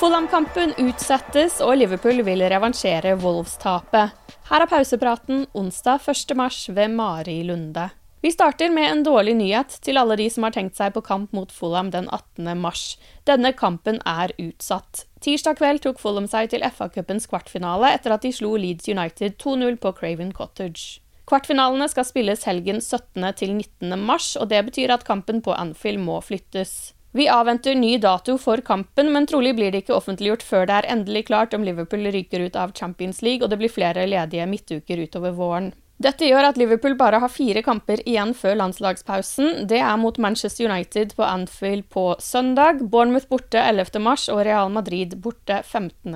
Fulham-kampen utsettes, og Liverpool vil revansjere Wolves-tapet. Her er pausepraten onsdag 1. mars ved Mari Lunde. Vi starter med en dårlig nyhet til alle de som har tenkt seg på kamp mot Fulham den 18. mars. Denne kampen er utsatt. Tirsdag kveld tok Fulham seg til FA-cupens kvartfinale etter at de slo Leeds United 2-0 på Craven Cottage. Kvartfinalene skal spilles helgen 17. til 19. mars, og det betyr at kampen på Anfield må flyttes. Vi avventer ny dato for kampen, men trolig blir det ikke offentliggjort før det er endelig klart om Liverpool ryker ut av Champions League og det blir flere ledige midtuker utover våren. Dette gjør at Liverpool bare har fire kamper igjen før landslagspausen. Det er mot Manchester United på Anfield på søndag, Bournemouth borte 11. mars og Real Madrid borte 15.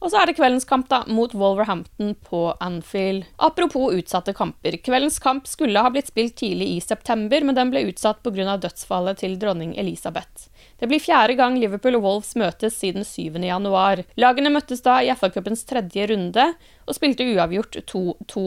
Og så er det kveldens kamp da, mot Wolverhampton på Anfield. Apropos utsatte kamper. Kveldens kamp skulle ha blitt spilt tidlig i september, men den ble utsatt pga. dødsfallet til dronning Elisabeth. Det blir fjerde gang Liverpool og Wolves møtes siden 7. januar. Lagene møttes da i FA-cupens tredje runde, og spilte uavgjort 2-2.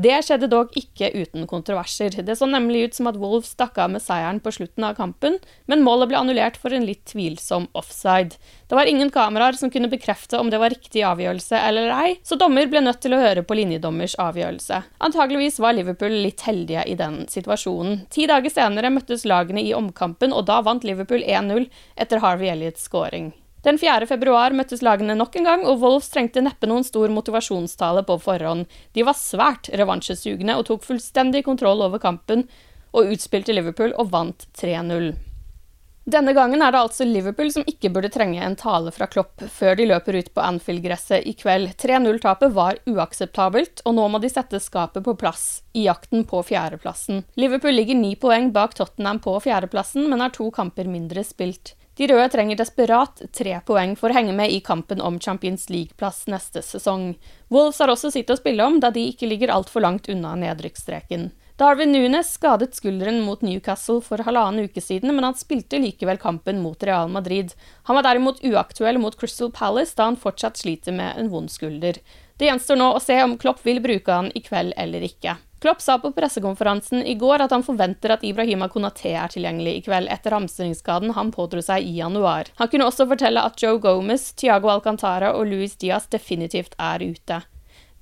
Det skjedde dog ikke uten kontroverser. Det så nemlig ut som at Wolves stakk av med seieren på slutten av kampen, men målet ble annullert for en litt tvilsom offside. Det var ingen kameraer som kunne bekrefte om det var riktig avgjørelse eller ei, så dommer ble nødt til å høre på linjedommers avgjørelse. Antageligvis var Liverpool litt heldige i den situasjonen. Ti dager senere møttes lagene i omkampen, og da vant Liverpool 1-0 etter Harvey Elliots scoring. Den 4. februar møttes lagene nok en gang, og Wolves trengte neppe noen stor motivasjonstale på forhånd. De var svært revansjesugne og tok fullstendig kontroll over kampen, og utspilte Liverpool og vant 3-0. Denne gangen er det altså Liverpool som ikke burde trenge en tale fra Klopp før de løper ut på Anfield-gresset i kveld. 3-0-tapet var uakseptabelt, og nå må de sette skapet på plass i jakten på fjerdeplassen. Liverpool ligger ni poeng bak Tottenham på fjerdeplassen, men har to kamper mindre spilt. De røde trenger desperat tre poeng for å henge med i kampen om Champions League-plass neste sesong. Wolves har også sitt å spille om, da de ikke ligger altfor langt unna nedrykksstreken. Darwin Nunes skadet skulderen mot Newcastle for halvannen uke siden, men han spilte likevel kampen mot Real Madrid. Han var derimot uaktuell mot Crystal Palace, da han fortsatt sliter med en vond skulder. Det gjenstår nå å se om Klopp vil bruke han i kveld eller ikke. Klopp sa på pressekonferansen i går at han forventer at Ibrahima Konaté er tilgjengelig i kveld etter hamstringsskaden han pådro seg i januar. Han kunne også fortelle at Joe Gomez, Tiago Alcantara og Luis Diaz definitivt er ute.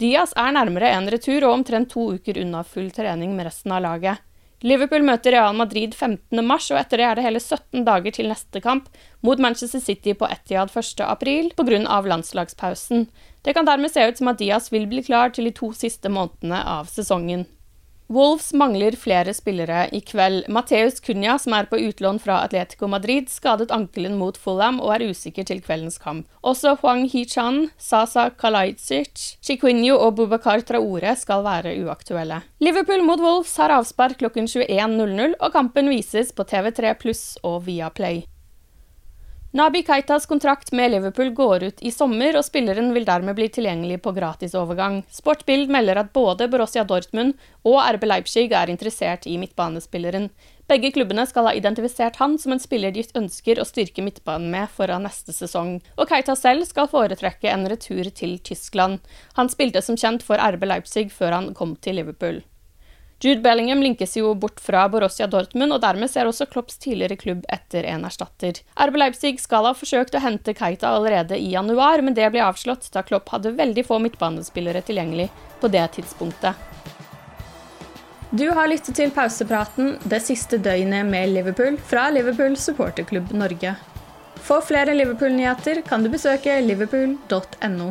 Diaz er nærmere en retur og omtrent to uker unna full trening med resten av laget. Liverpool møter Real Madrid 15. mars, og etter det er det hele 17 dager til neste kamp, mot Manchester City på Etiad 1. april pga. landslagspausen. Det kan dermed se ut som at Diaz vil bli klar til de to siste månedene av sesongen. Wolves mangler flere spillere i kveld. Mateus Cunha, som er på utlån fra Atletico Madrid, skadet ankelen mot Fulham og er usikker til kveldens kamp. Også Huang Hichan, Sasa Kalajdzic, Chiquinho og Bubakar Traore skal være uaktuelle. Liverpool mot Wolves har avspark klokken 21.00, og kampen vises på TV3 Pluss og Viaplay. Nabi Keitas kontrakt med Liverpool går ut i sommer, og spilleren vil dermed bli tilgjengelig på gratisovergang. Sportbild melder at både Borussia Dortmund og RB Leipzig er interessert i midtbanespilleren. Begge klubbene skal ha identifisert han som en spiller de ønsker å styrke midtbanen med foran neste sesong, og Keita selv skal foretrekke en retur til Tyskland. Han spilte som kjent for RB Leipzig før han kom til Liverpool. Jude Bellingham linkes jo bort fra Borussia Dortmund, og dermed ser også Klopps tidligere klubb etter en erstatter. RB Leipzig skal ha forsøkt å hente Keita allerede i januar, men det ble avslått da Klopp hadde veldig få midtbanespillere tilgjengelig på det tidspunktet. Du har lyttet til pausepraten det siste døgnet med Liverpool fra Liverpool supporterklubb Norge. For flere Liverpool-nyheter kan du besøke liverpool.no.